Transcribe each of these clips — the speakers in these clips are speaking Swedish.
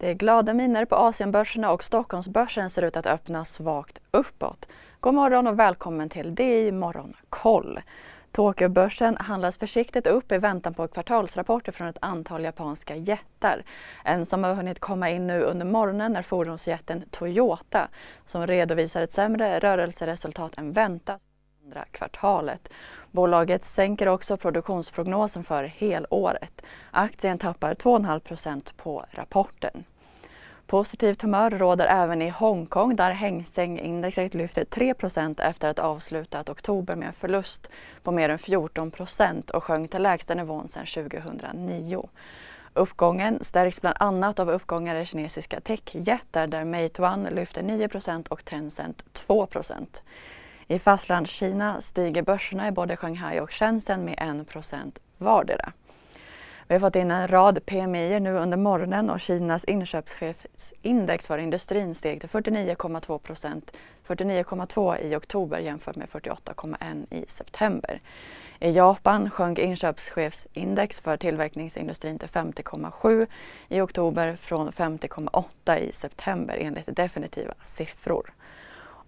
Det är glada miner på Asienbörserna och Stockholmsbörsen ser ut att öppna svagt uppåt. God morgon och välkommen till DI Morgonkoll. Tokyobörsen handlas försiktigt upp i väntan på kvartalsrapporter från ett antal japanska jättar. En som har hunnit komma in nu under morgonen är fordonsjätten Toyota som redovisar ett sämre rörelseresultat än väntat andra kvartalet. Bolaget sänker också produktionsprognosen för helåret. Aktien tappar 2,5 procent på rapporten. Positivt humör råder även i Hongkong där Hang Seng-indexet lyfter 3% efter att ha avslutat oktober med en förlust på mer än 14% och sjönk till lägsta nivån sedan 2009. Uppgången stärks bland annat av uppgångar i kinesiska techjättar där Meituan lyfter 9% och Tencent 2 i fastlandskina stiger börserna i både Shanghai och Shenzhen med 1 vardera. Vi har fått in en rad PMI nu under morgonen och Kinas inköpschefsindex för industrin steg till 49,2 procent, 49,2 i oktober jämfört med 48,1 i september. I Japan sjönk inköpschefsindex för tillverkningsindustrin till 50,7 i oktober från 50,8 i september enligt definitiva siffror.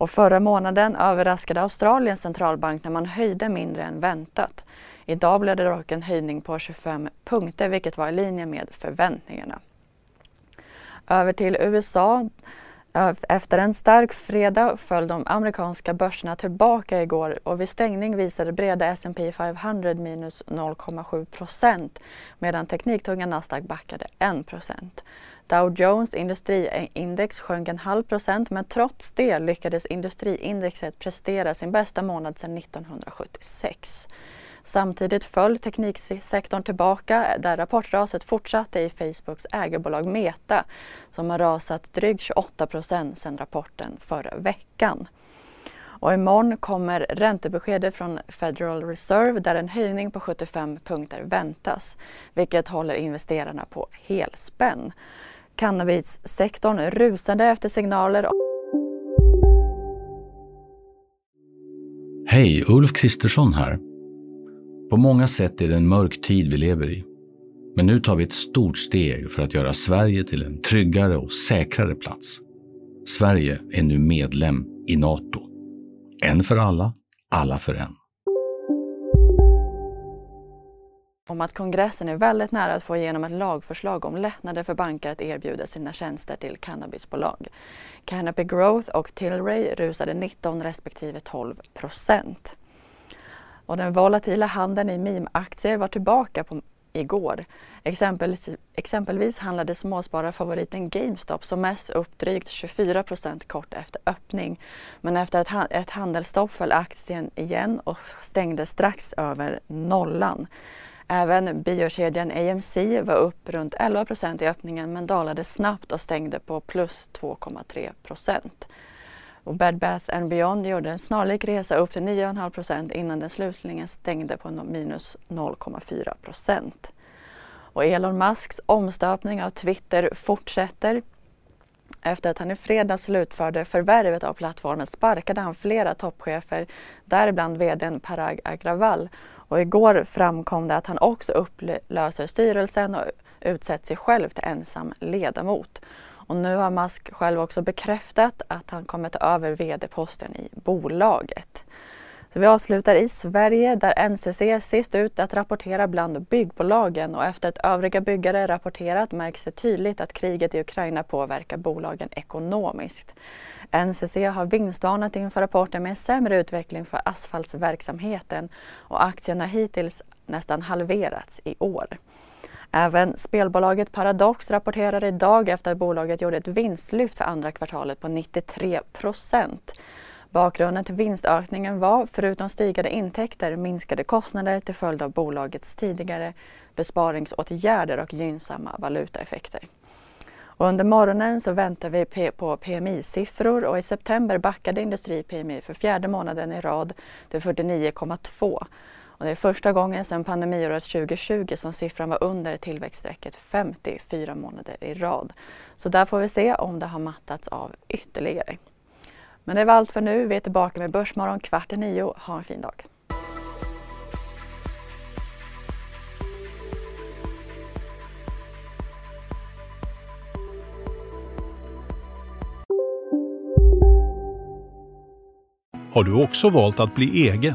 Och förra månaden överraskade Australiens centralbank när man höjde mindre än väntat. Idag blev det dock en höjning på 25 punkter vilket var i linje med förväntningarna. Över till USA. Efter en stark fredag föll de amerikanska börserna tillbaka igår och vid stängning visade breda S&P 500 minus 0,7 procent medan tekniktunga Nasdaq backade 1 procent. Dow Jones industriindex sjönk en halv procent men trots det lyckades industriindexet prestera sin bästa månad sedan 1976. Samtidigt föll tekniksektorn tillbaka där rapportraset fortsatte i Facebooks ägarbolag Meta som har rasat drygt 28 procent sedan rapporten förra veckan. Och imorgon kommer räntebeskedet från Federal Reserve där en höjning på 75 punkter väntas, vilket håller investerarna på helspänn. Cannabissektorn rusade efter signaler Hej, Ulf Kristersson här. På många sätt är det en mörk tid vi lever i. Men nu tar vi ett stort steg för att göra Sverige till en tryggare och säkrare plats. Sverige är nu medlem i Nato. En för alla, alla för en. om att kongressen är väldigt nära att få igenom ett lagförslag om lättnader för banker att erbjuda sina tjänster till cannabisbolag. Canopy Growth och Tilray rusade 19 respektive 12 procent. Och den volatila handeln i meme-aktier var tillbaka på igår. Exempelvis, exempelvis handlade småspararfavoriten GameStop som mest upp drygt 24 procent kort efter öppning. Men efter ett, ett handelsstopp föll aktien igen och stängde strax över nollan. Även biokedjan AMC var upp runt 11 procent i öppningen men dalade snabbt och stängde på plus 2,3 procent. Och Bed Bath and Beyond gjorde en snarlik resa upp till 9,5 procent innan den slutligen stängde på minus 0,4 procent. Och Elon Musks omstöpning av Twitter fortsätter. Efter att han i fredags slutförde förvärvet av plattformen sparkade han flera toppchefer, däribland vdn Parag Agrawal. Och igår framkom det att han också upplöser styrelsen och utsett sig själv till ensam ledamot. Och nu har Musk själv också bekräftat att han kommer ta över vd-posten i bolaget. Så vi avslutar i Sverige där NCC är sist ut att rapportera bland byggbolagen och efter att övriga byggare rapporterat märks det tydligt att kriget i Ukraina påverkar bolagen ekonomiskt. NCC har vinstvarnat inför rapporten med sämre utveckling för asfaltsverksamheten och aktien har hittills nästan halverats i år. Även spelbolaget Paradox rapporterar idag efter att bolaget gjorde ett vinstlyft för andra kvartalet på 93 procent. Bakgrunden till vinstökningen var, förutom stigande intäkter, minskade kostnader till följd av bolagets tidigare besparingsåtgärder och gynnsamma valutaeffekter. Och under morgonen så väntar vi på PMI-siffror och i september backade industri-PMI för fjärde månaden i rad till 49,2 och det är första gången sedan pandemiåret 2020 som siffran var under tillväxtstrecket 54 månader i rad. Så där får vi se om det har mattats av ytterligare. Men det var allt för nu. Vi är tillbaka med Börsmorgon kvart i nio. Ha en fin dag! Har du också valt att bli egen?